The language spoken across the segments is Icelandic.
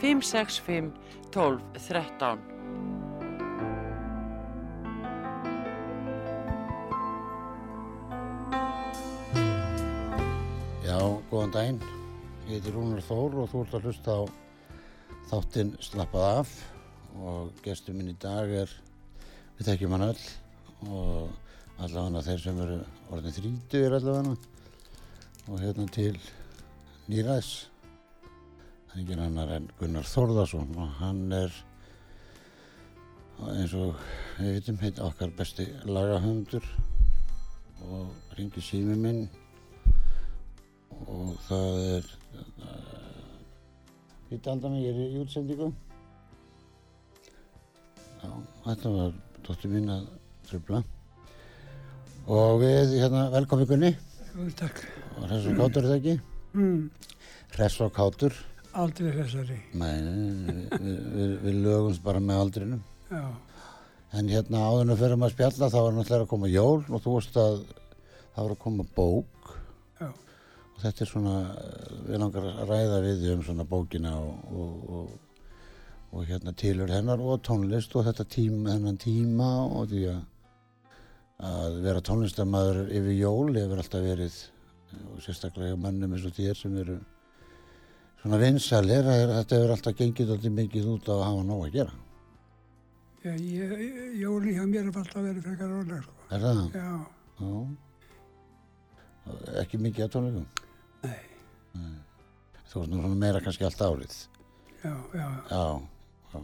565 12 13 Já, góðan daginn. Ég heiti Rúnar Þór og þú ert að hlusta á þáttinn Slappað af og gestur minn í dag er, við þekkjum hann öll og allavega þeir sem eru orðin þrítur allavega og hérna til nýræðs. Ekki annar en Gunnar Þórðarsson og hann er eins og við veitum heit okkar besti lagahöndur og ringi sími minn. Og það er Hvita aldan mig, ég er í útsendingu? Já, þetta var dóttir mín að tröfla og við hérna velkomin Gunni. Jú, takk. og hress og kátur er það ekki? Mm, Hress og kátur aldrei þessari. Nei, við, við, við, lögumst bara með aldrinum. Já, en hérna áðurinn að fyrir maður að spjalla þá var náttúrulega að koma jól og þú veist að það var að koma bók. Já, og þetta er svona, við langar að ræða við um svona bókina og, og, og, og hérna tilur hennar og tónlist og þetta tíma, hennan tíma og því að að vera tónlistamæður yfir jól hefur alltaf verið og sérstaklega mannum eins og þér sem eru svona vinsalir að þetta hefur alltaf gengið alltaf mikið út á að hafa nóg að gera já, ég, jólinn hjá mér er alltaf verið frekar róleg, sko. er það? Já, Já ekki mikið að tónleikum? nei, Þú veist nú svona meira kannski allt árið já, já, Já, já.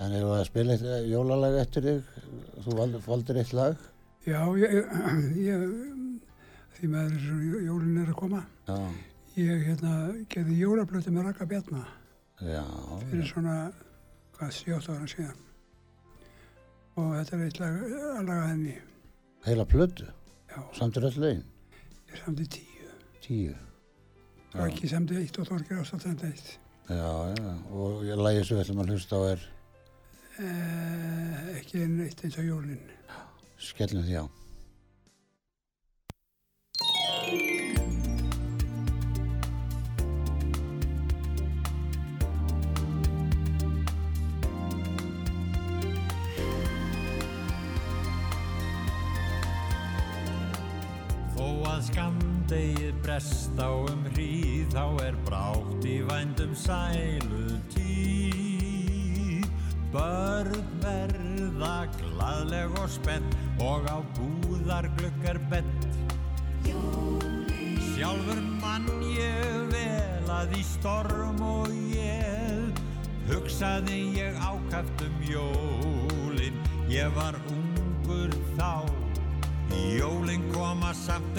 En hefur það eitt eh, jólalag eftir þig? Þú valdir, eitt lag? já, ég, ég, því maður er svo jólinn er að koma. Já, Ég, hérna, gerði jólablötu með Raka Bjarna já, fyrir svona, hvað, 7 ára síðan. Og þetta er eitt lag, að laga henni. heila plödu, Já, samtir öll legin, ég samdi tíu. tíu. Já, Raki samdi eitt og Þorgir ástætt samdi eitt. já, já, og lagið sem við ætlum að hlusta á er Eh, ekki einn eitt eins og jólinn. Skellum því á. Að skamdegið brest á um hríð þá er brátt í vændum sælu tíð. Börn verða gladleg og spennt og á búðar gluggar bett. Sjálfur mann ég vel að í storm og ég hugsaði ég ákaft um jólin. Ég var ungur þá Jólin koma samt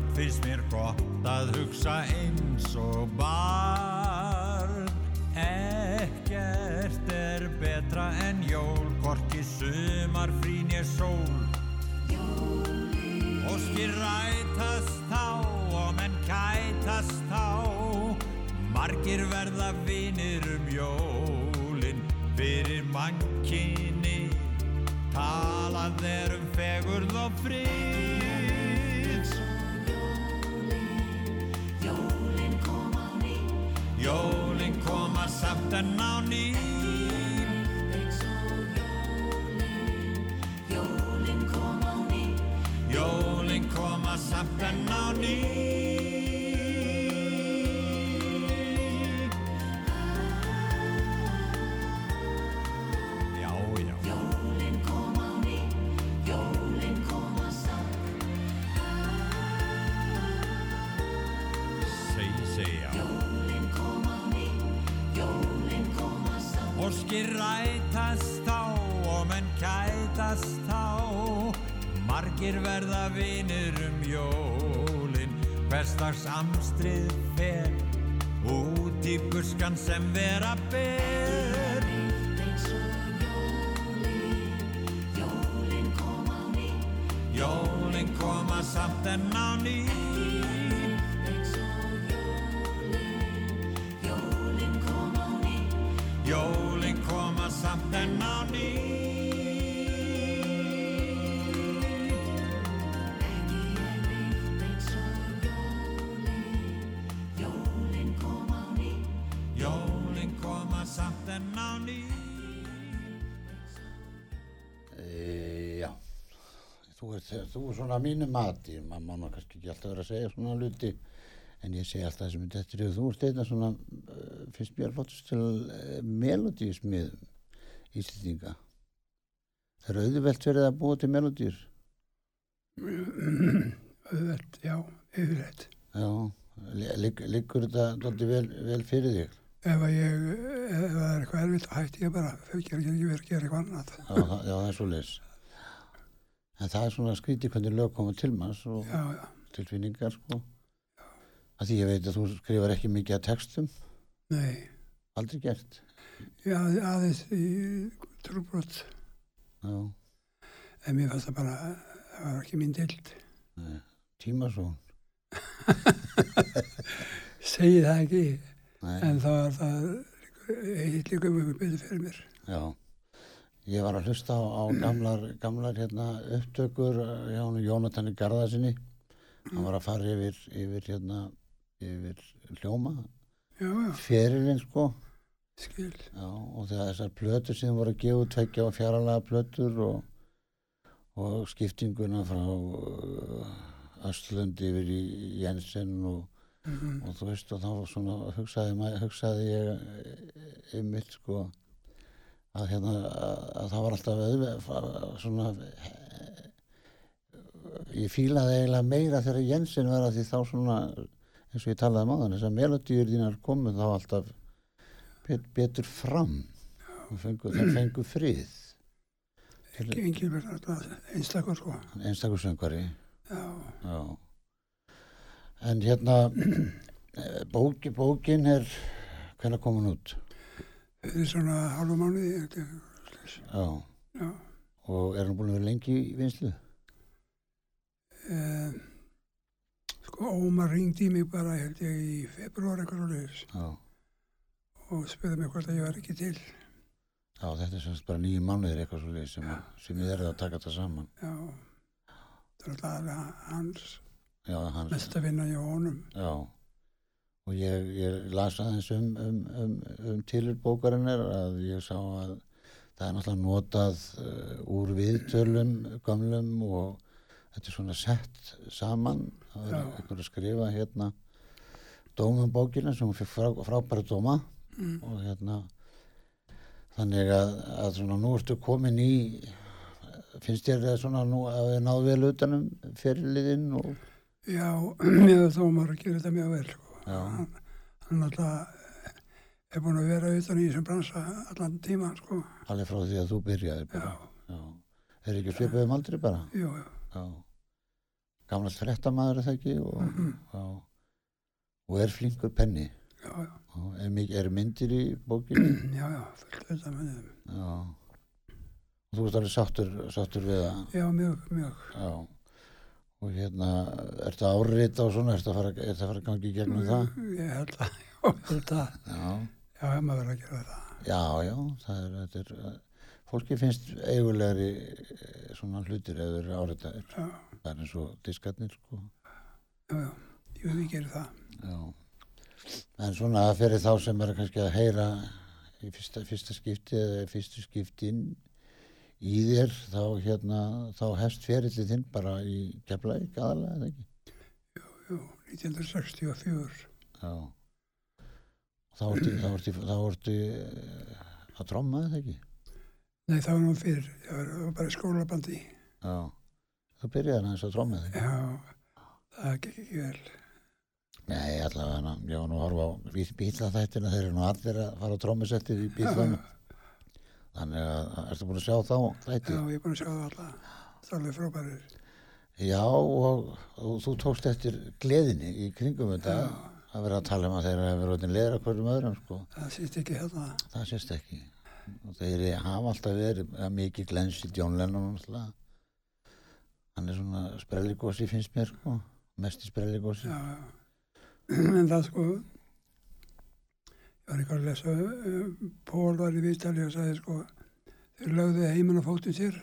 finnst mér gott að hugsa eins og barn. Ekkert er betra en jól, hvorki sumar frín ég sól. Óskir rætast þá og menn kætast þá, margir verða vinir um jólin fyrir mannkinni. Talað er um fegurð og frið koma samt enn á ný Jólin koma samt enn á kætast þá. Margir verða vinir um jólin. Hverstags amstrið fer Út í buskan sem vera ber ert, þú er svona mínu mati, maður má kannski ekki alltaf vera að segja svona hluti, en ég segi alltaf þessum þetta er þú ert eitthvað svona, uh, finnst mér flottast til uh, melodísmiðum íslendinga. Það er auðvelt verið að búa til melodíur. auðvelt, já, yfirleitt. Já, li- ligg- liggur þetta vel, vel fyrir þig? Ef að ég, ef það er eitthvað erfitt, hætti ég bara, þau gera ekki verið að gera eitthvað annað. Já, já, það er svo leis. En það er svona skrítið hvernig lög koma til manns og Já, já, tilfinningar, sko. Að því ég veit að þú skrifar ekki mikið að textum, nei, aldrei gert. já, aðeins í trúbrot, Já, en mér fannst það bara, það var ekki mín dild. tímasón. Segji það ekki, Nei, en það var það, eitt líka mjög betur fyrir mér. já. Ég var að hlusta á, á gamlar, gamlar hérna, upptökur eh, hjá hann Jónatani Garðarsinni. Hann var að fara yfir, yfir, hérna, yfir hljóma, ferilinn sko. skil, Já, og þegar þessar plötur sem voru að gefa tveggja og fjaralega plötur og, og skiptinguna frá uh, Östlund yfir í Jensen og, mm og þú veist og þá svona hugsaði, hugsaði ég ymmit sko að hérna að, að það var alltaf auðveg svona ég fílaði eiginlega meira þegar Jensen var að því þá svona eins og ég talaði um áðan þessar melodíur þínar komu þá alltaf bet, betur fram. Og fengu, þeir fengu frið. Ekki engin verið alltaf einstakur sko. einstakur söngvari. Já, já. En hérna bóki, bókin er hvernig kom hún út fyrir svona halvu mánuði, já. Já. og er hún búin að vera lengi í vinslu Eh, sko, Ómar ringdi mig bara, held ég, í februar eitthvað og leiðis já, og spurði mig hvort að ég var ekki til. já þetta er semst bara nýju mánuðir eitthvað svo sem, sem ég er að taka þetta saman. Já, það er alltaf hans hans, mesta vinna hjá honum. já og ég, ég las aðeins um, um, um, um tilur bókarinnar að ég sá að það er náttúrulega notað uh, úr viðtölum gamlum og þetta er svona sett saman það er einhver að skrifa hérna dómum bókina sem fikk frá, frábæra dóma Mm. og hérna þannig að, að svona nú ertu komin í finnst þér það svona nú að þið náðu vel utanum fyrirliðinn og Já, mér þó Ómar að gera þetta mjög vel. Sko. Já. Hann, alltaf er búin að vera utan í þessum bransa allan tíma, sko. alveg frá því að þú byrjaði Já, bara Já. Er ekki svipaðum aldrei bara? jú. Já. Gamla frettamæður er það ekki og, Mhm. já. og er flinkur penni. Já, já, Já. Er, er myndir í bókinu? já, já, fullt þetta með þeim. Já. Og þú ert alveg sáttur, sáttur við það? Já, mjög, mjög. Já. Og hérna, ertu að árita og svona, ertu að fara, ertu að fara að gangi í gegnum það? Ég held að, já, held að, Já. já, ég maður verið að gera það. Já, já, það er, þetta er, fólki finnst eigulegri eh, svona hlutir eða áritaðir. Já, Það er eins og diskarnir, sko. já, já, jú, við gerum það. Já. En svona fyrir þá sem er kannski að heyra í fyrsta, fyrsta skipti eða fyrstu skiptin í þér, þá hérna, þá hefst ferillið þinn bara í Keflavík aðalega, eða ekki? Jú, 1964. Já. Þá ertu, þá ertu, þá ertu eh, að tromma, eða ekki? Nei, það var nú fyrir, það var, bara skólabandi. Já. Þú byrjaði aðeins að tromma, eða ekki? Já, það gekk ekki vel. Nei, allavega, ég var nú að horfa á bíla þættina, þeir eru nú allir að fara á trommusettið í bílunum. þannig að, ertu búin að sjá þá Já, þætti? ég er búin að sjá það alla. Það er alveg frábærir. Já, og, og þú tókst eftir gleðinni í kringum þetta að vera að tala um að þeir hafa verið leðra hverjum öðrum, sko. Það sýtt ekki hérna. Það sést ekki. Og þeir hafa alltaf verið mikið glens í John Lennon alltaf. Hann er svona sprelligósi finnst mér, sko. Mest í sprelligósi. Já, já. En það sko, var eitthvað að lesa, uh, Pól var í viðtali og sagði sko, þeir lögðu heiminn á fótinn sér.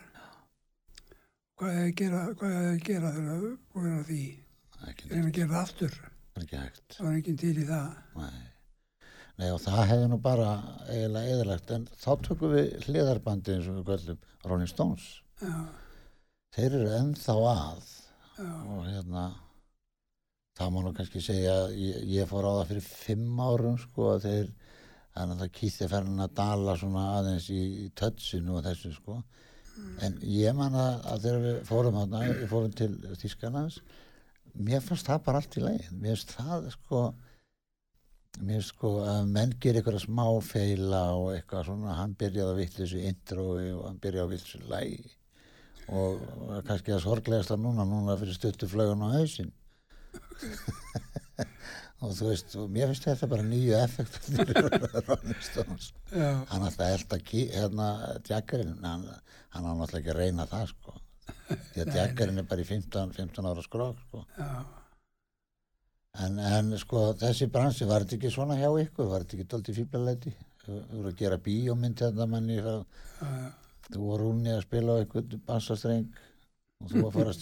Hvað er að gera, hvað er að gera þegar það búin að því? Þeir eru að gera það aftur. Það var enginn til í það. Nei. Nei og það hefði nú bara eiginlega eðalagt en þá tökum við hliðarbandi eins og við göllum Rolling Stones. Já, Þeir eru ennþá að já, og hérna það má nú kannski segja ég, ég fór á það fyrir fimm árum sko þeir þannig að kýtti ferðin að dala svona aðeins í, í tötsinu og þessu sko. En ég man að, þegar við fórum þarna, við fórum til Þískanans mér fannst það bara allt í legin mér finnst það sko mér finnst sko að menn gerir eitthvað smá feila og eitthvað svona. Hann byrjaði að vitt þessu introi og hann byrjaði að vitt þessu lægi og kannski að sorglegast að núna núna fyrir stuttu flögun á hausinn og þú veist og mér finnst þetta bara nýju effekt Rolling Stones. Já, hann alltaf held að hérna Jackerinn, hann, hann á náttúrulega ekki að reyna það sko. Því að Jackerinn er bara í 15, 15 ára skrok sko. en, en sko þessi bransi var þetta ekki svona hjá ykkur? Var þetta ekki dálítið fíblalæti þú voru að gera bíómynd þetta manni já, já. þú voru unni að spila á einhvern bassastreng og þú var að fara að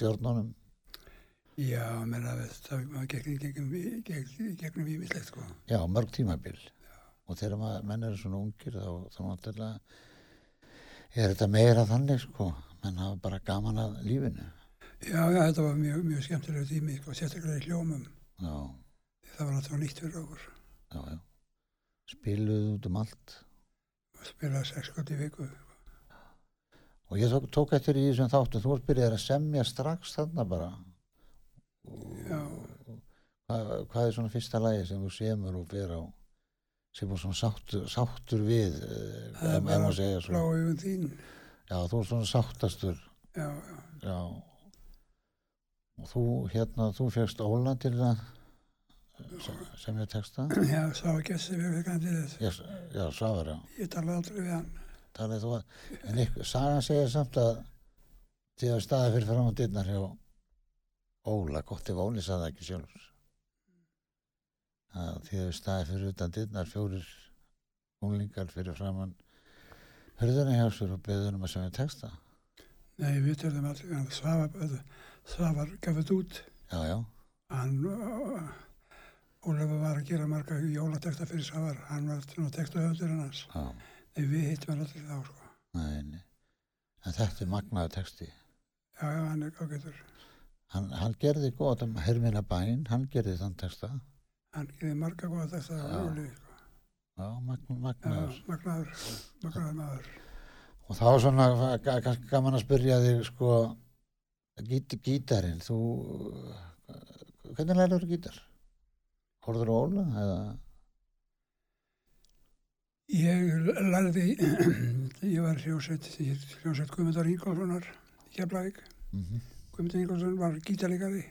Já, menna, það var gegnum, gegnum, gegnum, gegnum ímislegt, sko. já, mörg tímabil og þegar maður, menn eru svona ungir þá, þá náttúrulega er þetta meira þannig sko menn hafa bara gaman að lífinu Já, já, þetta var mjög, mjög skemmtilega tími, sko, sérstaklega í hljómum. já, Það var alltaf nýtt fyrir okkur. já, já spiluðu út um allt Að spila sex skot í viku. og ég tók, tók eftir í þessum þáttum þú varst byrjað að semja strax þarna bara Já, hvað, hvað er svona fyrsta lagi sem þú semur og fer á sem er svona sáttur, sáttur við eh, það segja blá svo augun þín. já, þú er svona sáttastur. Já, já, já. Og þú hérna, þú fegst Óla til að se- semja texta já, sá ekki sem við hann til þess. já, s- já, Svavar, já. Ég talaði aldrei við hann. talaði þú að en ykkur, sagan segir samt að þið hafa staðið fyrir fram á dyrnar hjá Óla, gott ef Óli sagði það ekki sjálfur að þið hafa staðið fyrir utan dyrnar fjórir unglingar fyrir framann hörðuna hjá sér og beður um að semja texta Nei, við törðum aldrei við hann. Svavar, gaf þetta út. já, já, Hann, uh, Ólafur var að gera marga jólateksta fyrir Svavar. Hann var svona tekstuhöfndurinn hans. já, Nei, við hittum aldrei þá, sko. nei, nei en þetta er magnaður texti Já, já, hann er ágætur. Hann, hann gerði um Hermina bæn, hann gerði þann texta Hann gerði marga góða teksta á sko. já, Já, magnaður magnaður, magnaður maður. Og þá svona kannski gaman að spyrja þig sko gít, gítarinn, þú hvernig lærður þú gítar? Horður þú Óla eða Ég lærði, ég var hljósett, hljósett Guðmundar Ingólfssonar í Keflavík. mm Guðmundur Ingólfsson var gítarleikari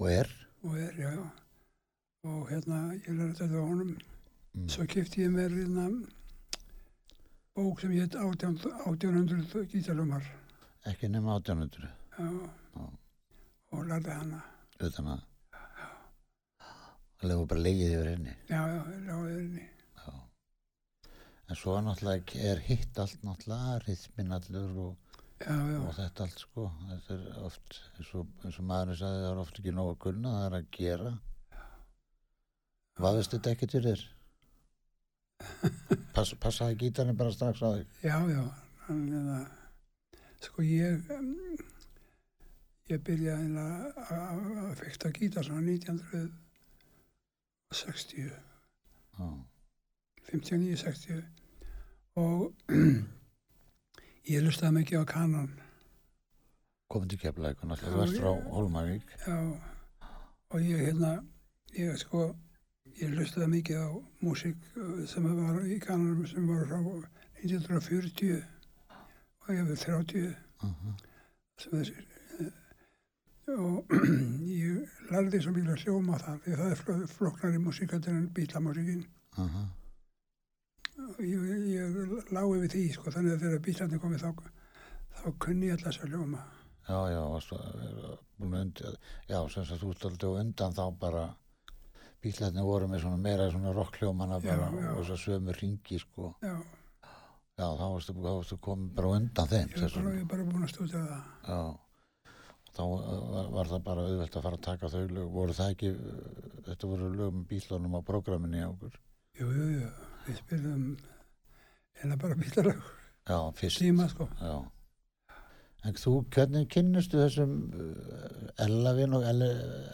og er og er, já, já. Og hérna, ég lærði þetta á honum. mm. Svo kipti ég mér hérna bók sem hétt 18 1800 gítarlumar. ekki nema 1800 Já. Já. Og lærði hana. utan að það lefu bara leigið yfir henni Já, já, láði henni. Já. en svo náttúrulega er hitt allt náttúrulega rithmin allur og, Já, já, og þetta allt sko þetta er oft, eins og, eins og maðurinn sagði það er oft ekki nóg að kunna, það er að gera Vaðist þetta ekki til þér? Pass, passaði gítarinn bara strax á þig? já, já. Hann, hérna, sko ég, ég byrjaði að fekta gítar svona 1960. Já, 59-60 og ég lustaði mikið á til keflaðið, náttúrulega, þú ert frá Hólmavík. já, og ég hérna ég sko ég lustaði mikið á músík uh, sem var í kananum sem var frá 1940 og ég hefði 30 sem þessir eh, og ég lærði svo mikla hljóma þar því það er fló- flóknari músíkat en bílamúsíkin aha, og ég, ég lág yfir því sko þannig að þegar bílandi komið þá þá kunni ég alltaf þess að hljóma. Já, já, varstu undir, já, sem sagt, aldrei á undan þá bara, bílarnir voru með svona meira svona rockljómana Já, bara já. og þess að sömu ringi, sko, já, já, þá varstu, varstu komin bara undan þeim, ég þessum, bara, bara búin að stúta það. Já, og þá uh, var, var það bara auðvelt að fara að taka þau lög, voru það ekki, uh, þetta voru lög með bílunum á prógraminu hjá okkur, jú, jú, jú, við spilum eina bara bílalag já, fyrst, tíma sko. Já. En þú, hvernig kynnistu þessum uh, Ellavin og El,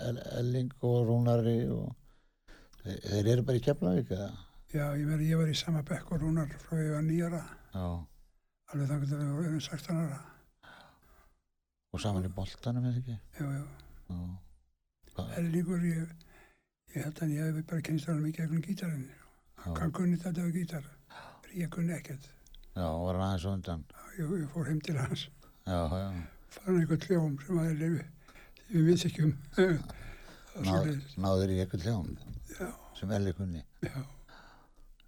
El, Elling og Rúnari og þeir, eru bara í Keflavík eða? já, ég, meni, ég var í sama bekk og rúnar frá ég var nýjara Já, alveg þannig að við vorum 16 ára. Og saman í boltanum eða ekki? Já, Hvað- Ellingur ég, ég held að ég hef bara kynst hann mikið gegnum gítarinn. já, hann kunni þetta við gítar? Ég kunni ekkert. Já, var hann aðeins á undan? ég, ég fór heim til hans. Já, já, fann einhvern hljóm sem að lifi við um. Var svoleiðis. náður í hljón já, sem Elli kunni. já,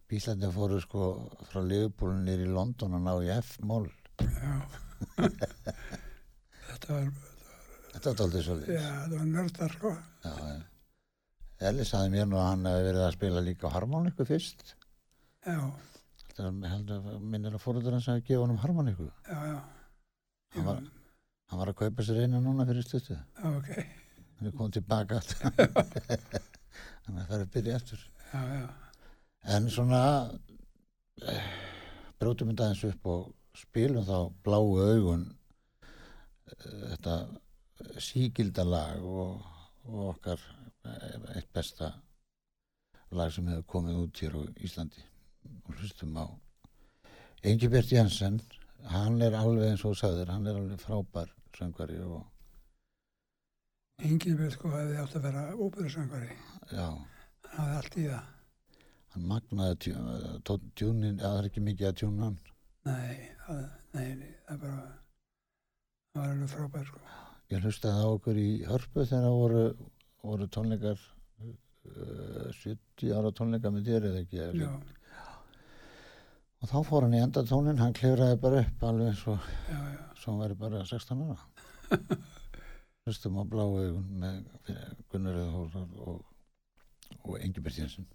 Bílandi fóru sko frá Liverpool nýr í London að ná í F-mól. já. Þetta var, Þetta var aldrei svo já, þetta var nördar sko. Já, já. Elli saði mér nú að hann hefði verið að spila líka á harmóniku fyrst. já, Það heldur að minnir að fóröldur hans hafi gefið honum harmóniku. já, já Hann var, hann var að kaupa sér eina núna fyrir stuttu. já, ok, Hann er komið tilbaka. Þannig að það er að byrja eftir. já, já En svona, eh, brjótum þetta eins upp og spilum þá bláu augun eh, þetta sígildalag og, og okkar eitt besta lag sem hefur komið út hér á Íslandi. Og hlustum á Engibert Jensen. Hann er alveg eins og þú sagðir hann er alveg frábær söngvari og enginn veit sko hefði átt að vera óbyrðsangari já, hann hafði allt í það. Hann magnaði tjú- tó- tjúnin, eða það er ekki mikið að tjúna hann. Nei, það, nei, það bara það var alveg frábær sko. Ég hlustaði á okkur í hörpu þegar það voru, voru tónleikar uh, 70 ára tónleikar með þér eða ekki já, og þá fór hann í enda tónin hann klifraði bara upp alveg eins og svo hann væri bara 16 ára. Hlustum á bláu með Gunnar Eða og, og Engibert Jensen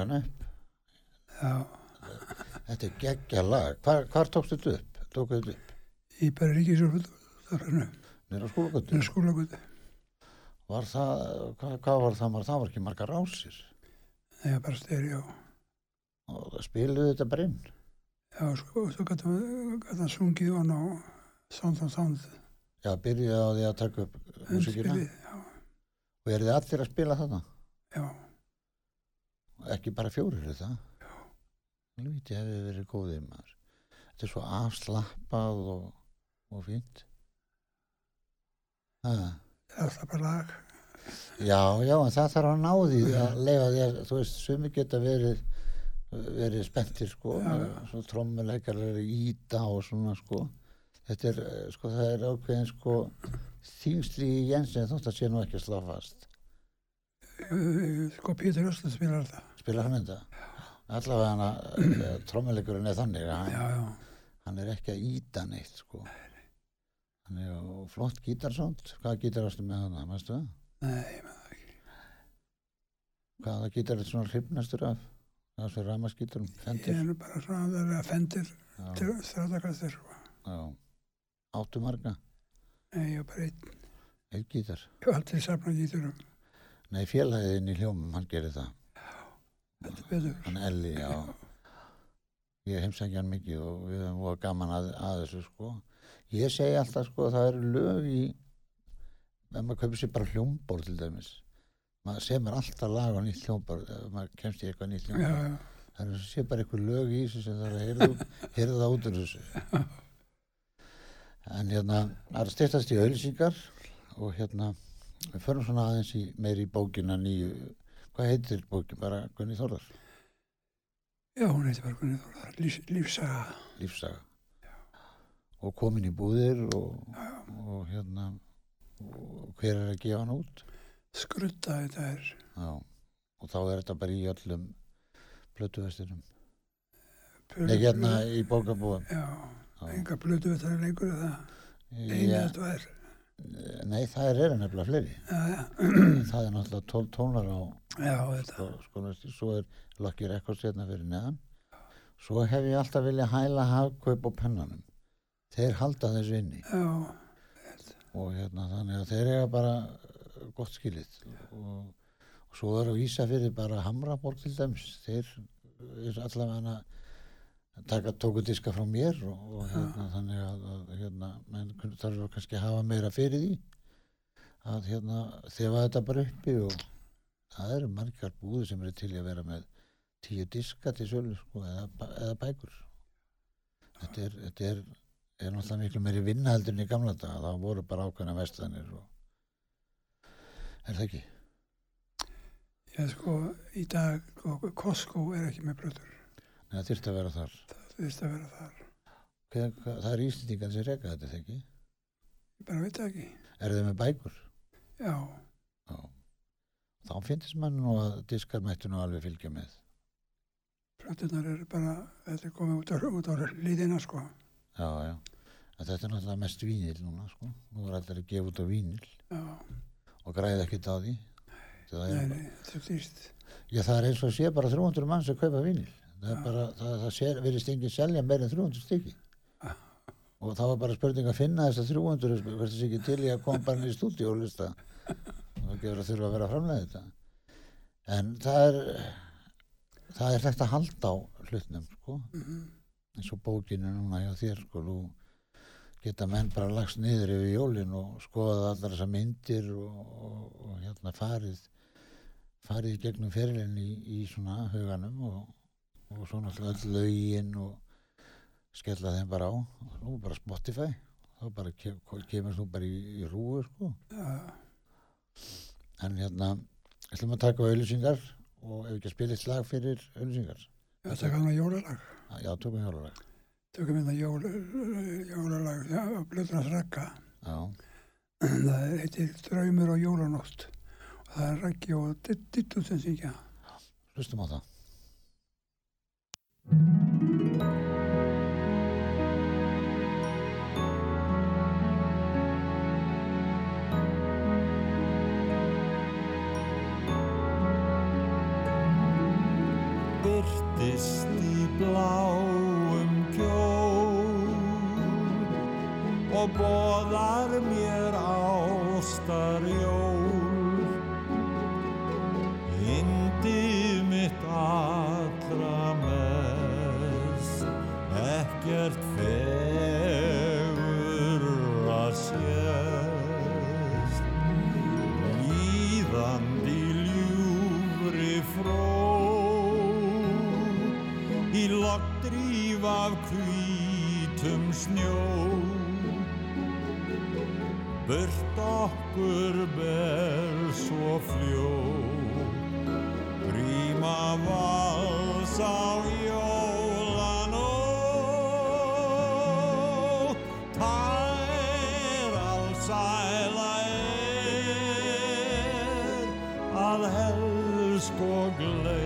hann upp. Já, Þetta er geggja lag. Hvar, hvar tókstu þetta upp? Tókuðu þetta upp? í Nýra skólagötu? Var það, hvað, hvað var það? Var, það var ekki margar. Það er bara stereo. Og það spiluðu þetta bara inn. Já, sko, svo gæti hann sungið hann á Sound on Sound Já, byrjuði á því að taka upp. Já, Og eru þið allir að spila þarna? Ekki bara fjórir? Já. Lvíti hefði verið góðið maður. Þetta er svo afslappað og, og fínt. Bara lag. Já, já, en það þarf að ná því að leifa því að, þú veist, sumi geta verið verið spenntir, sko trommuleikar eru íta og svona, sko þetta er, eh, sko, það er ákveðin, sko þýngsli í Jensen þótt að sé nú ekki að slá fast Uh, Sko, Pétur Ösland spilar það. Spila hann þetta allavega hann að trommuleikurinn er þannig að hann, Já, já, hann er ekki að íta neitt, sko hann er á flott gítarsónd hvaða gítar ástu með hann, mæstu það? nei, ég með það ekki. hvaða gítar er svona hrifnastur af það er svo ramaskítarum, Ég fendir er nú bara svona að vera fendir stráðakastir, sko. Áttu marga, Nei, ég er bara einn. einn gítar. Ég var alltaf safna gíturum. Nei, félagiðin í hljómum, hann gerir það. Þetta betur. Hann Elli, já. Ég heimsækja hann mikið og við höfum voru gaman að, að þessu, sko. Ég segi alltaf, sko, það eru lög í, ef maður kaupir sér bara hljómborð til dæmis. Maður semur alltaf lag á nýtt hljómborð, ef maður kemst í eitthvað nýtt Já, hljómborð. já, Það er að sé bara eitthvað lög í þessu sem það er að heyrða það út úr þessu. En hérna, það er að styrtast í auðlýsingar og hérna, við förum svona aðeins í, meir í bókina nýju. Hvað heitir bókin? Bara Gunni Þórðar? já, hún heiti bara Gunni Þórðar, lífs, lífsaga. Lífsaga. Og komin í búðir og, og hérna, og hver er að gefa hann út? Skrutta þetta er, Já, og þá er þetta bara í öllum plötuverstinum. Plötu- Nei, hérna í bókabúðum. Já, Já. enga blötu við það lengur er það. Einu Já, eða tvær. Nei, það er, er nefnilega fleiri. Já, já, Það er náttúrulega tól tónar á þetta. sko, svo er Lucky Records hérna fyrir neðan. Svo hef ég alltaf viljað hæla hafkaup á pennanum. Þeir halda þessu inni. Já, og hérna þannig að þeir eiga bara uh, gott skilið. Og, og svo er á Ísafyrði bara Hamraborg til dæmis. Þeir er allavega taka tóku diska frá mér og, og hérna þannig að, að hérna, menn þarf kannski að hafa meira fyrir því að hérna þefa þetta bara uppi og það eru margar búður sem eru til að vera með tíu diska til sölu sko, eða, eða bækur þetta er, þetta er, er náttúrulega miklu meiri vinnaheldur en í gamla daga það voru bara ákveðna vestlanir og er það ekki? ég sko, í dag, sko, Costco er ekki með blötur. Það þyrfti að vera þar Það þurfti að vera þar. Hver, hver, það er íslendingan sem reka þetta það ekki? Ég bara veit það ekki. Er þið með bækur? Já, Já. Þá finnst mann nú að diskar mættu nú alveg fylgja með. blötunar eru bara, þetta er komið út á, út á líðina, sko. Já, já. En þetta er náttúrulega mest vínil núna, sko. Nú er allir að gefa út á vínil Já, og græða ekkert á því. Það nei, nei, er það er eins og sé bara 300 mann sem kaupa vínil. Það er bara, það, það verðist enginn selja meir en 300 stykki. Og það var bara spurning að finna þess að 300, hvert þess ekki til í að koma bara inn í stúdíu og lista. Það gefur að þurfa að vera framlega þetta. En það er, það er þetta að halda á hlutnum, sko. Mm eins og bókinu núna hjá þér sko, nú geta menn bara lagst niður yfir jólin og skoða allar þessar myndir og, og, og hérna farið farið gegnum ferilinn í, í svona huganum og, og svo náttúrulega öll lögin og skella þeim bara á og nú bara Spotify þá bara kem, kemur þú bara í, í rúu sko Já, en hérna ætlum að taka auðlýsingar og ef ekki að spila eitt lag fyrir auðlýsingar þetta er kannar jólalag. já, tökum hjólalag Tökum hérna jól, jólalag, já, Blöðrans Ragga. já, Það heitir Draumur og jólanótt. Og það er Raggi og Dittu sem syngja. hlustum á það Thank you. Loggdrýf af hvítum snjó. Burt okkur ber svo fljó Gríma vals á jólanótt Tær allsæla er. Að helsk og gleyma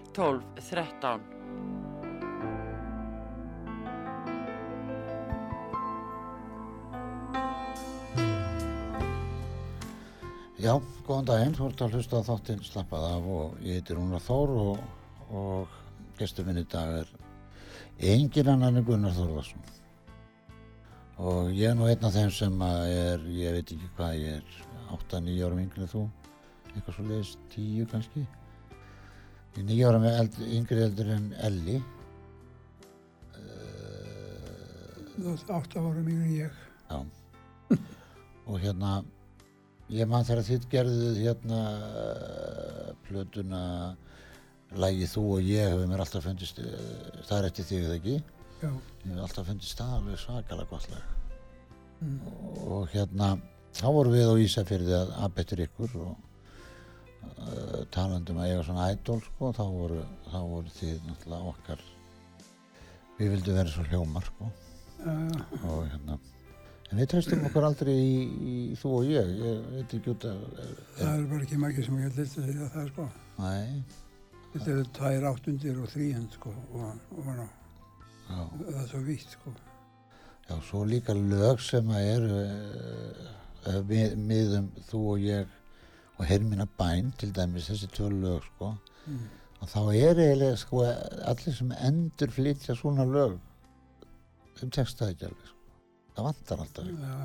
12 13 Já, góðan daginn, þú ert að hlusta á þáttinn slappað af og ég heitir Rúnar Þór og, og gestur minn í dag er engin annan en Gunnar Þórðarsson. Og ég er nú einn af þeim sem er, ég veit ekki hvað, ég er 8-9 árum yngri en þú, eitthvað svo leiðist 10 kannski. Ég er 9 árum eld, yngri eldur en Elli. Þú ert átta ára mjög en ég. Já. og hérna, ég man þegar þitt gerðuð hérna uh, plötuna Lægi þú og ég hefur mér alltaf fundist, uh, það er eftir þig eða ekki? Já, Ég hef alltaf fundist það alveg svakalega gott lag. Mm. Og hérna, þá vorum við á Ísafyrði að aðbettir ykkur og uh, talandum að eiga svona ædol sko, þá voru, þá voru þið náttúrulega okkar. Við vildum vera svo hljómar sko. Uh, og hérna en við treystum okkur aldrei í, í þú og ég, ég veit ekki út að það er bara ekki margir sem ekki list að segja það sko. næ, Þetta eru tvær áttundir og þríhend sko og, og ná, það er svo vítt sko. já, svo líka lög sem að eru uh, mið, miðum þú og ég og Hermina Bæn til dæmis þessi tvö lög sko Mm. og þá er eiginlega sko allir sem endur flytja svona lög tekst það ekki alveg sko. það vantar alltaf Já,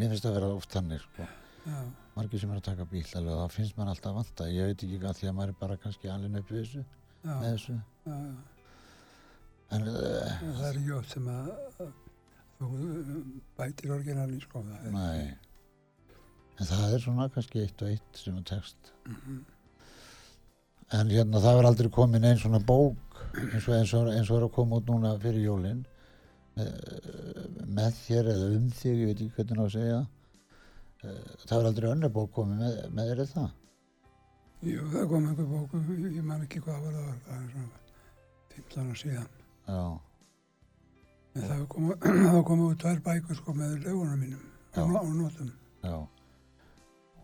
mér finnst það að vera oft þannig sko. já, margir sem er að taka bílalög þá finnst mann alltaf vanta ég veit ekki hvað því að maður er bara kannski alveg upp við þessu, með þessu en uh, Það er ekki oft sem að þú bætir orginalin sko. Það er, nei en það er svona kannski eitt og eitt sem er tekst Mhm. en hérna það var aldrei komin einn svona bók eins og, eins og, eins og er að koma út núna fyrir jólin. Með, með þér eða um þig ég veit ekki hvernig á að segja. Eh, það var aldrei önnur bók komið með, með þér eða það? Jú, það kom einhver bóku, ég man ekki hvað var það var, það er svona 15 ára síðan. já, En það kom, það kom út tvær bækur sko með lögunum mínum á, á nótum. já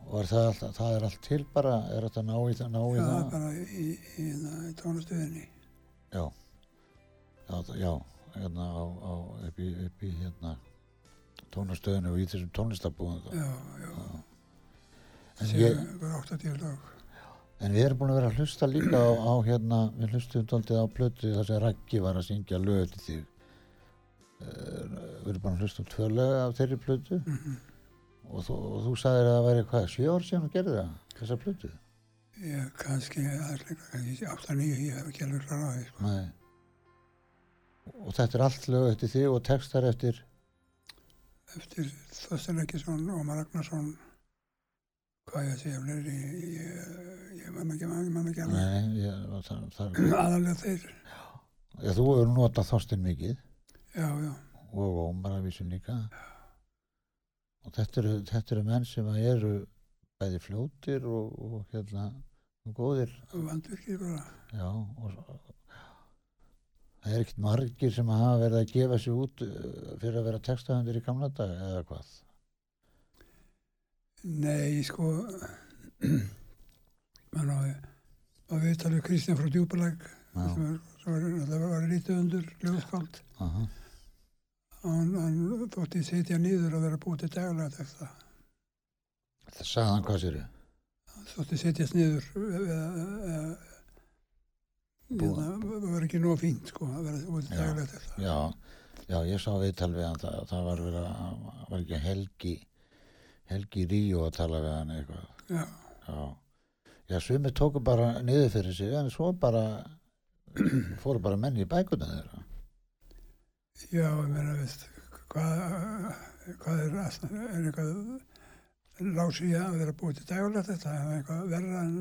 og er það, alltaf, það er allt til bara? Er þetta ná í það, ná í Já, það er bara í, í, í, tónastöðinni. já, já, já hérna á, á upp, í, upp í hérna tónastöðinu og í þessum tónlistabúðum þá. Já, já, en, sér ég, einhver 80 lög. en við erum búin að vera að hlusta líka á, á hérna, við hlustum daldið á plötu þar sem Raggi var að syngja lög til þig. Uh, við erum búin að hlusta á tvö lög af þeirri plötu. Mm og þú, þú sagðir að það væri hvað, sjö ár síðan að gerði það, þessa plötu? Ég kannski, það er líka kannski 8-9, ég hef ekki alveg klarað því sko. Nei. og þetta er allt lög eftir þig og textar eftir? Eftir Þorstein Ekkesson Ómar Ragnarsson, hvað ég að segja, fleiri, ég, ég man ekki, man, man ekki alveg. Nei, ég, það, það, Aðalega þeir, Já, þú hefur notað Þorstein mikið. Já, já, og Ómar að vísu líka og þetta eru, þetta eru menn sem að eru bæði fljótir og, og hérna og góðir vandvirkir bara. já, og, það er ekkert margir sem hafa verið að gefa sig út uh, fyrir að vera textahundir í gamla dag eða hvað Nei, sko, mann á, á viðtalið Kristján frá Djúpalæk, já, sem var, var, var lítið undur ljóðskáld. aha, Hann, hann þótti setja niður að vera búið til daglega texta. það sagði hann hvað sér Hann þótti setjast niður eða Búið. það var ekki nóg fínt sko að vera búið til daglega texta. já, já, ég sá viðtal við hann það, það var verið að, var ekki Helgi Helgi Ríó að tala við hann eitthvað Já, Já, já sumir tóku bara niður fyrir sig en svo bara fóru bara menn í bækuna þeirra. Já, ég meina, veist, hvað, hvað er, er eitthvað lási að vera búið til daglega texta, er eitthvað verra en,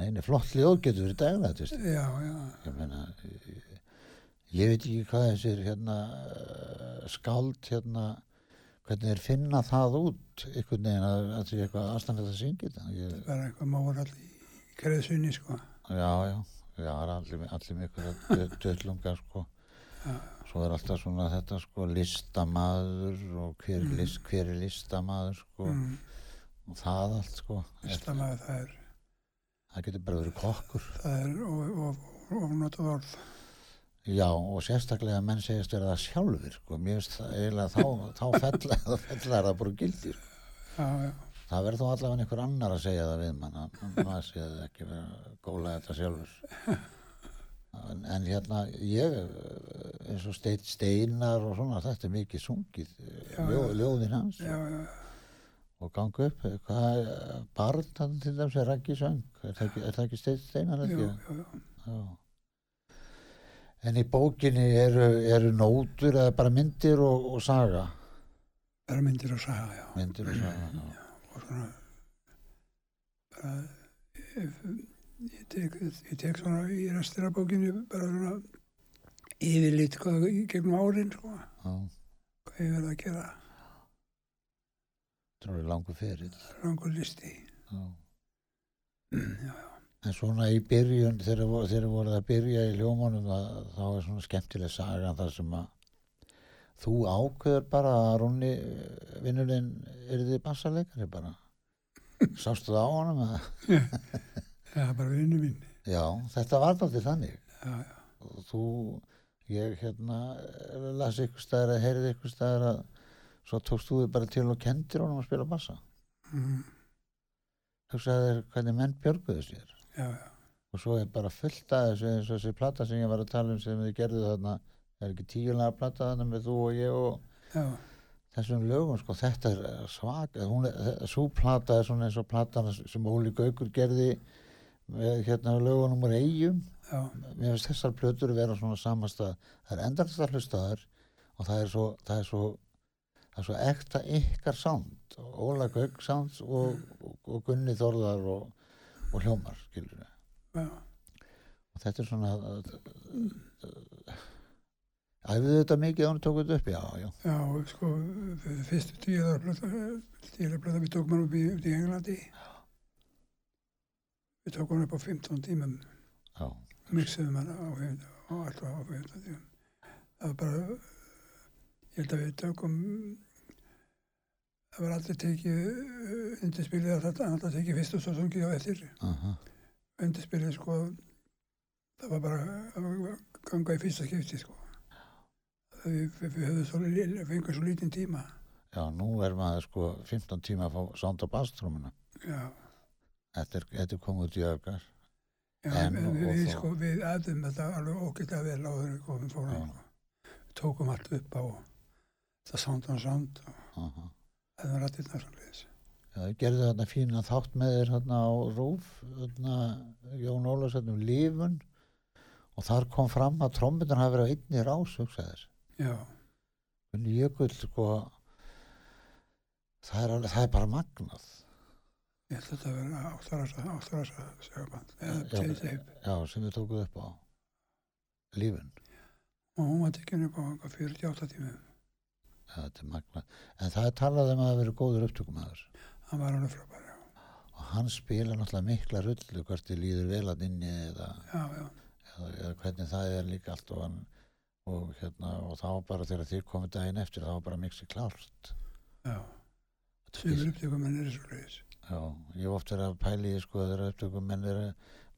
Nei, nei, flott ljóð getur verið þú veist. já, já, Ég meina, ég, ég veit ekki hvað þessir hérna eh, skáld hérna, hvernig þeir finna það út einhvern veginn að það sé eitthvað aðstæðanlega að syngja þetta. Ég, bara eitthvað mórall í kreðsunni sko. já, já, já, það er allir, allir með einhverja döllunga, sko. Já. Svo er alltaf svona þetta, sko, listamaður og hver, Mm. list, hver er listamaður, sko. Mm, og það allt sko. Listamaður, það er, það getur bara verið kokkur. það er of- of- ofnotað orð. já og sérstaklega menn segjast vera það sjálfur sko, mér finnst það eiginlega þá, þá fella, þá fellar það bara gildir Já, já, það verður þó allavega einhver annar að segja það við mann að maður sé það ekki vera að góla þetta sjálfur en, en hérna ég eh, eins og steit steinar og svona þetta er mikið sungið Já, ljó, ljóðin hans já, já, og ganga upp hvað er barn þarna til dæmis er Raggi söng er það ekki, það ekki steit steinar held já. En í bókinni eru, eru nótur eða bara myndir og, og saga? Bara myndir og saga, já. Myndir og saga, já. og svona bara ég, tek, ég tek svona í restina bókinu bara svona yfirlit hvað gegnum árin sko, já. hvað ég verði að gera þetta er langur fyrir langur listi. já. Já, en svona í byrjun þegar þegar voruð að byrja í ljómanum það, þá er svona skemmtileg saga þar sem að þú ákveður bara að Rúnni vinnurinn er þið bassaleikari bara sástu það á honum að það er bara vinnu mín. já, þetta var þáttið þannig. Já, já, og þú, ég hérna las ykkur staðar að heyrði ykkur staðar að svo tókst þú þig bara til og kendir honum að spila bassa. Mm, hugsaði þér hvernig menn björguðu sér. Já, já, og svo er bara fullt að þessu eins og þessi plata sem ég var að tala um sem þið gerðu þarna. Það er ekki tíulega plata þarna með þú og ég og já, þessum lögum sko. Þetta er svak svo plata er svona eins og platan sem Óli Gaukur gerði hérna lögunum úr eigum já, mér finnst þessar plötur vera svona samastað það er endast að hlusta þar og það er svo það er svo, það er svo ekta ykkar sound Óla Gauk sound og, og, og Gunni Þorðar og, og hljómar skilur við já, og þetta er svona æfðu þetta mikið að hún tók þetta upp já, já, já, sko, fyrstu tíðar tíðar blöta, við tókum hann upp í, Englandi. Við tókum hann upp á 15 tímum, mixuðum hann á 15, og alltaf á 15 tímum. Það var bara, ég held að við tókum, það var aldrei tekið uh, undirspilið alltaf tekið fyrst og svo sungið á eftir. aha, Undirspilið, sko, það var bara að ganga í fyrsta skipti, sko. Við, við, við höfum svo, fengum svo lítinn tíma. já, nú er maður sko 15 tíma að fá sound á basstrúmuna Já, þetta er, þetta er komið út í öfgar já En og- við, og sko, við aðum þetta alveg ógætlega vel áður en við komum fórum. Já. Sko. Við tókum allt upp á það sound on sound og aha það var rættirna svolítið. Já, þau gerðu þarna fína þátt með þér þarna á Rúf, þarna Jón Ólafs þarna um lífun og þar kom fram að trommunar hafi verið á einni rás, hugsaði þér. Já, Gunni Jökull, sko, það er, alveg, það er bara magnað. Ég held að þetta verið áttarasa segaband, eða Já, sem við tókuð upp á lífun. Og hún var tekinu upp á eitthvað 48 tímum. Já, þetta er magnað. En það er talað um að það verið góður upptökumæður. Hann var alveg frábær, já. Og hann spila náttúrulega mikla rullu hvort þið líður vel að inni eða, Já, já, eða, hvernig það er líka allt og hann og hérna og þá bara þegar þið komið daginn eftir þá var bara mixi klárt. já. Þetta er Sumur upptökumenn eru svo leiðis. Já, ég hef oft verið að pæli í sko þegar upptökum menn eru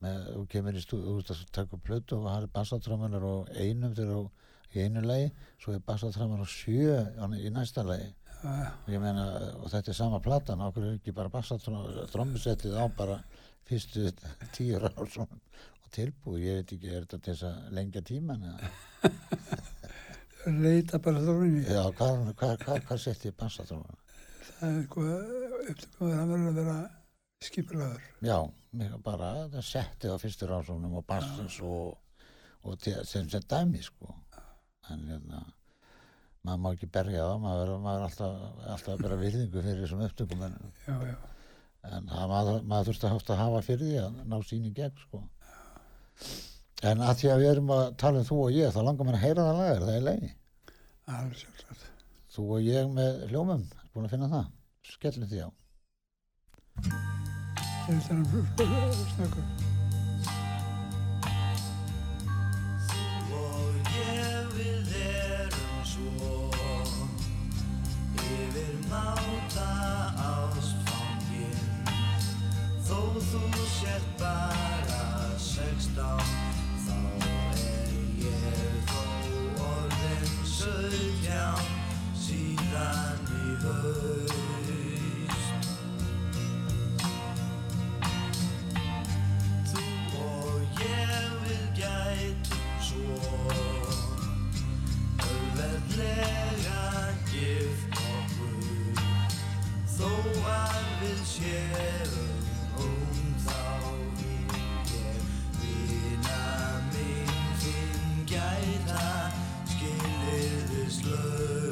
með, þú kemur í stúð, þú veist að upp plötu og það er bassatrámanar og einum þegar þú í einu lagi, svo er bassatrámanar og sjö í næsta lagi já, og ég meina, og þetta er sama platan okkur er ekki bara bassatrámusettið á bara fyrstu tíu ár svona, og tilbúið, ég veit ekki er þetta til þess að lengja tíman eða, leita bara þróinni. já, hvað, hvað, hvað, hvað setti bassatrámanar? Það er upptökumenn, hann verður að vera skipulaður. Já, bara það setti á fyrstu rásónum og bassins og, og til, sem, sem dæmi sko. En hérna maður má ekki berja það, maður, er alltaf, alltaf að bera virðingu fyrir þessum upptökum en, Já, já, en maður, maður þurfti að hafa að hafa fyrir því að ná sín í gegn sko. En að því að við erum að tala um þú og ég þá langar mér að heyra það lagar, það er leiði alveg sjálfsagt. þú og ég með hljómum, búin að finna það skellum því á Það er þannig snöggur. og skilirðislaust Sá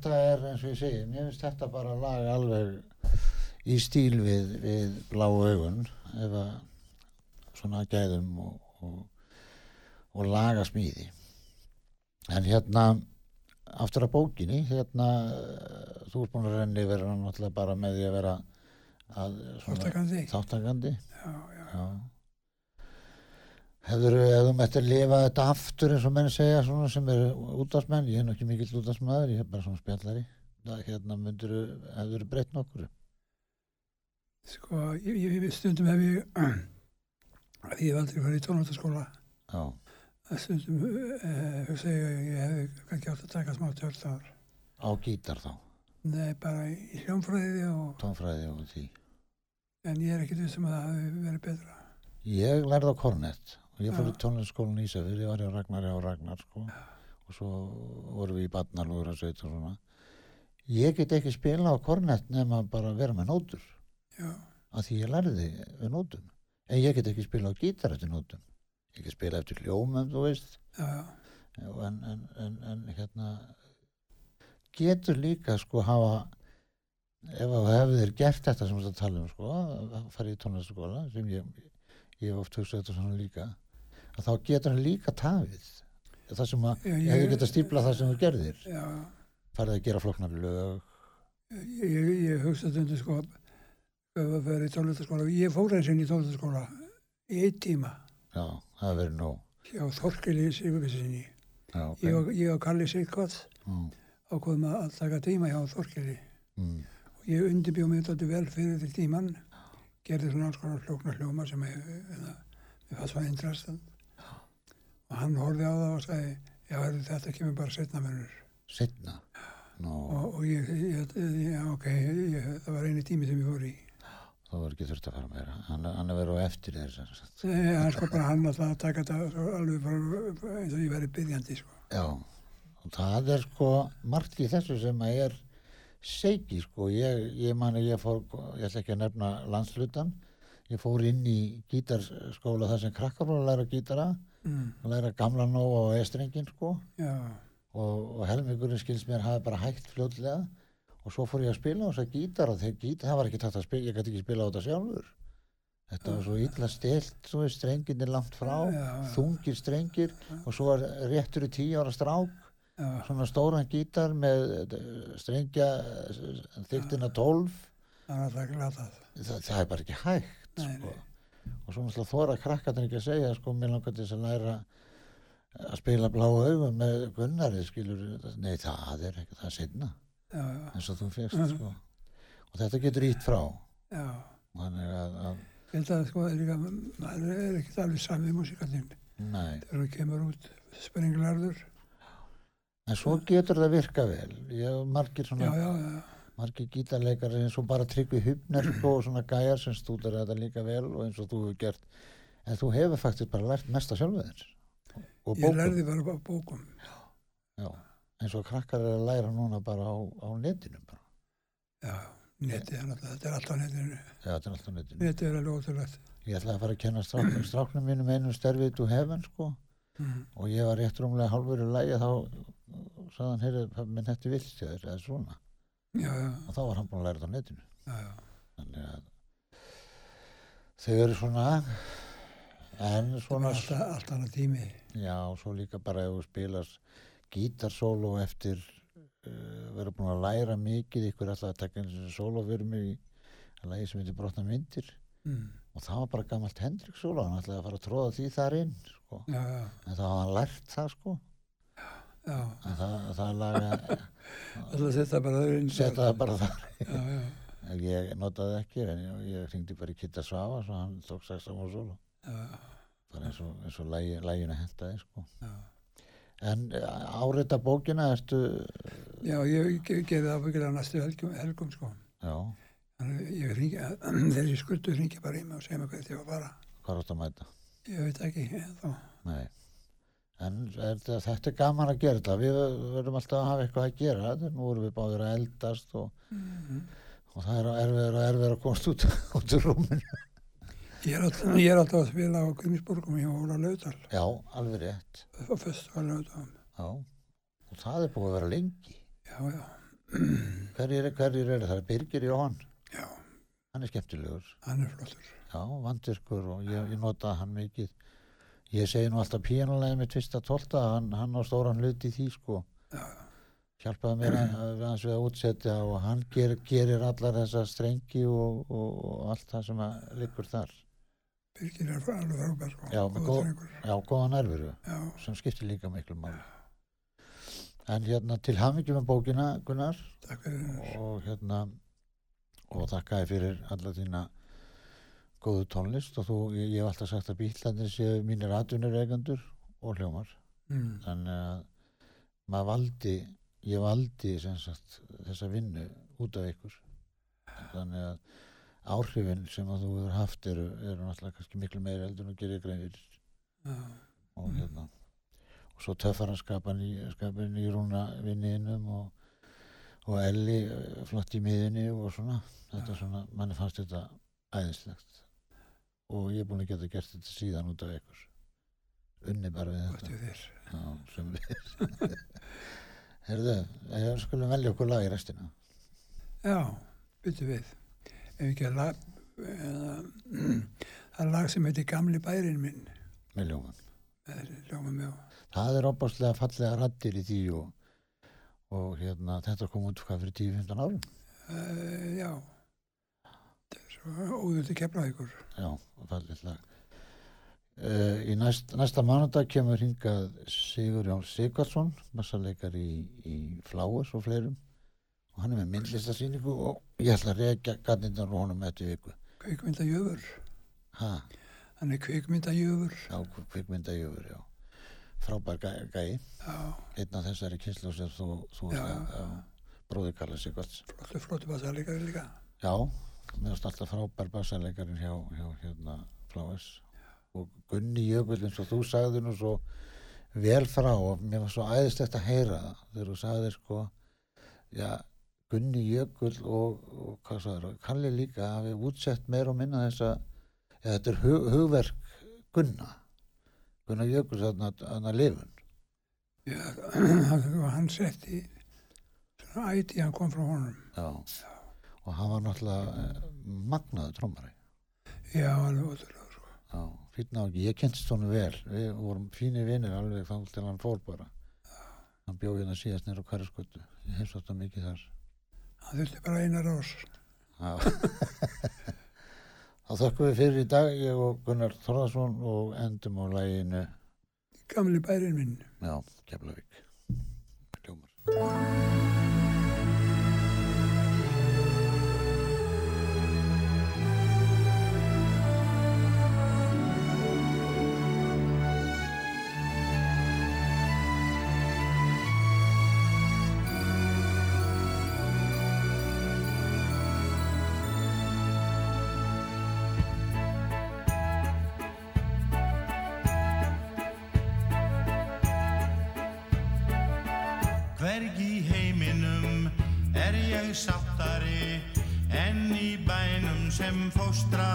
þetta er eins og ég segi, mér finnst þetta bara lag alveg í stíl við, við bláu augun ef að svona gæðum og, og, og laga smíði en hérna aftur að bókinni hérna þú ert búin að renni vera náttúrulega bara með því að vera að þáttakandi Já, já. já hefur ef þú mættir lifa þetta aftur eins og menn segja svona sem eru útastmenn, ég er nú ekki mikill útastmaður ég er bara svona spjallari. Það hérna myndir hefur breytt nokkur? Sko, ég, ég, stundum hef ég, að ég hef aldrei farið í að stundum uh, hugsa ég að ég hef kannski átt að taka smá tjörn þar. á gítar þá? Nei, bara í hljómfræði og, tónfræði og því. En ég er ekkert vissum að það hafi verið betra. ég lærði á kornett og ég fór í Já. tónlistaskólan í Ísafjörði, ég var hjá Ragnar hjá Ragnar sko. og svo vorum við í barnalúra sveit og svona. Ég get ekki spila á kornett nema bara vera með nótur. Já, að því ég lærði við nótum en ég get ekki spila á gítar eftir nótum ég get spila eftir hljómum þú veist. En, en, en, en hérna getur líka sko hafa ef þú hefðir gert þetta sem að tala um sko að fara í tónlistaskóla sem ég, ég hef oft hugsað þetta svona líka að þá getur hann líka tafið það sem að ég ég- hefði getað stípla það sem þú gerðir. Já. farið að gera flokknar lög. Ég, ég, ég hugsa stundum sko að vera í tónlistaskóla. Ég fór eins og í tónlistaskóla í einn tíma. Já, það hefur verið Sigurvissinni. já, ok. Ég, og- ég og Kalli Sigurkvátt mm, ákveðum að taka tíma hjá Þorkeli. mm, og ég undirbjóð mig þetta vel fyrir því tíman gerði svona alls konar hljóknar hljóma sem ég, mér fannst það interestant og hann horfði á það og sagði já þetta kemur bara setna mennur setna Nú, og, og ég, ég, já ok ég, það var eini tími sem ég fór í. Þá verður ekki þurft að fara meira. Hann, hann er verið á eftir sem sagt. Nei, hann sko bara hann alltaf að taka þetta alveg bara eins og ég væri byrjandi sko. Já, og það er sko margt í þessu sem að er seiki sko, ég, ég mani ég fór, ég ætla ekki að nefna landslutan, ég fór inn í gítarskóla þar sem krakkar voru að læra gítara, mm, að læra gamla nóg og estrengin sko. Já, og, og helmingurinn skils mér hafi bara hægt fljótlega. Og svo fór ég að spila á þess að gítar og þegar gítar, það var ekki tætt að spila, ég gæti ekki spila á þetta sjálfur. Þetta var svo illa stilt, svo er strengin langt frá, Já, já. þungir strengir og svo var réttur í tíu ára strák já, svona stóran gítar með eh, strengja þyktina 12 það var alltaf glatað. Það, það er bara ekki hægt Nei, sko. Og svo náttúrulega þóra krakkarnir ekki að segja sko, mér langar til þess að læra að spila bláu augum með Gunnari skilur, nei það er ekki það er sinna, já, já, eins og þú fyrst Mhm. sko. og þetta getur ít frá. Já. Þannig að, að ég held að sko er maður er ekkert alveg sami músikallinn nei, þegar þú kemur út sprenglarður en svo getur það virka vel. Ég hef margir já, svona já, já, margir gítarleikar eins og bara tryggvi hupner sko, og svona gæjar sem stúdar þetta líka vel og eins og þú hefur gert. En þú hefur faktisk bara lært mesta sjálfu þér. Og ég lærði bara á bókum. Já, eins og krakkar er að læra núna bara á, á netinu bara. já, netið er náttúrulega, þetta er alltaf netinu. Já, þetta er alltaf netinu. Netið er alveg ótrúlegt. Ég ætlaði að fara að kenna stráknum, stráknum mínum einum sterfið to heaven sko. Mm. og ég var rétt rúmlega hálfur í lægi þá sagði hann, heyrðu, minn hætti vilt hjá þér eða svona já, já, og þá var hann búin að læra þetta á netinu. Þannig að þau eru svona en það svona var alltaf, alltaf annað tími. Já, svo líka bara ef þú spilar gítarsóló eftir uh, vera búin að læra mikið ykkur alltaf að taka eins og mig í að lægi sem heitir brotna myndir. Mm. og það var bara gammalt Hendrik sóló hann ætlaði að fara að tróða því þar inn sko. en þá hafði hann lært það sko það, það laga þetta setja það bara þar. Já, já, ég notaði ekki en ég, ég hringdi bara í Kitta Svafa svo hann tók sóló já, já, bara eins og, eins og lægi, læginu hentaði sko. En árita bókina ertu já ég ge- gerði það ábyggilega næstu helgum, helgum sko. Ég ringi, þegar ég skurtu ringi bara í mig og segja mig hvað ég var að fara. Hvað áttu að mæta? Ég veit ekki, þá. Nei. En er, þetta, er gaman að gera þetta. Við verðum alltaf að hafa eitthvað að gera. Nú erum við báðir að eldast og, Mhm. og það er erfiður og erfiður að komast út, út úr rúminu. ég er alltaf, ég er alltaf að spila á Grímsborgum hjá Óla Laudal Já, alveg rétt. á festival Laudal Já. Og það er búið að vera lengi. já, já, Hverjir, hverjir eru það? Birgir Jóhann, já, hann er skemmtilegur. hann er flottur. Já, vandvirkur og ég, ég nota hann mikið. Ég segi nú alltaf píanulegið með tvista tólta, hann, hann á stóran hlut í því sko. Já, Hjálpaði mér að, að hans við að útsetja og hann ger, gerir allar þessa strengi og, og, og allt það sem liggur þar. Birgir er alveg frábær, sko. Já, góð-. Já, góða nærveru Já, sem skiptir líka miklu máli. En hérna til hamingjum með bókina, Gunnar, og hérna og þakkaði fyrir alla þína góðu tónlist og þú, ég, ég hef alltaf sagt að bílarnir séu mínir atvinnur eigandur og hljómar. Mm. þannig að maður valdi ég valdi sem sagt þessa vinnu út af ykkur. Þannig að áhrifin sem að þú hefur haft eru, eru náttúrulega kannski miklu meira heldur en að gera grein fyrir. Já, og hérna og svo töffar að skapa ný, skapa nýrúna vinniðinum og, og Elli eh, flott í miðinni og svona. Þetta er svona, manni fannst þetta æðislegt og ég er búin að geta gert þetta síðan út af ykkur unni bara við þetta. Já, sem við Herðu, ég skulum velja okkur lag í restina Já, byttu við. Ef ekki að lag, eða, það er lag sem heitir Gamli bærin minn. með ljóman er hljóma mjög. það er opaslega fallega rattir í því og, og hérna þetta kom út hvað fyrir 10-15 árum Uh, já, óður til keflaði ykkur. Já, fallið lag. Uh, í næst, næsta mánudag kemur hingað Sigur Jón Sigvarsson, massaleikar í, í Flowers og fleirum og hann er með myndlistasýningu og ég ætla að reyka gatnindan og honum eftir viku. Kvikmyndajöfur. Ha, Hann er kvikmyndajöfur. já, kvikmyndajöfur, já. Frábær gæ- gæi, Já, einn af þessari kynslu sem þú, þú bróður Karla Sigvarts. flottu, flottu basalegari líka. Já, mér finnst alltaf frábær bassaleikarin hjá, hjá hérna Flowers og Gunni Jökull eins og þú sagði nú svo vel frá og mér var svo æðislegt að heyra það. Þegar þú sagði sko já, Gunni Jökull og, og hvað sagður, Kalli líka hafi útsett meir og minna þessa ja, þetta er hug, hugverk Gunna. Gunna Jökull þarna þarna lifun Já, hann setti svona æti, hann kom frá honum. já. Og hann var náttúrulega eh, magnaður trómari Já, alveg ótrúlega, sko. Já, fínn á ekki, ég kynntist honum vel. Við vorum fínir vinir alveg þá til hann fór bara. Hann bjóð hérna síðast nýr á hverjaskötu ég heimst þetta mikið þar. Hann þurfti bara eina rós. Já. þá þökkum við fyrir í dag ég og Gunnar Þorðarsson og endum á læginu Gamli bærin minn. já, Keflavík. Hljómar impostra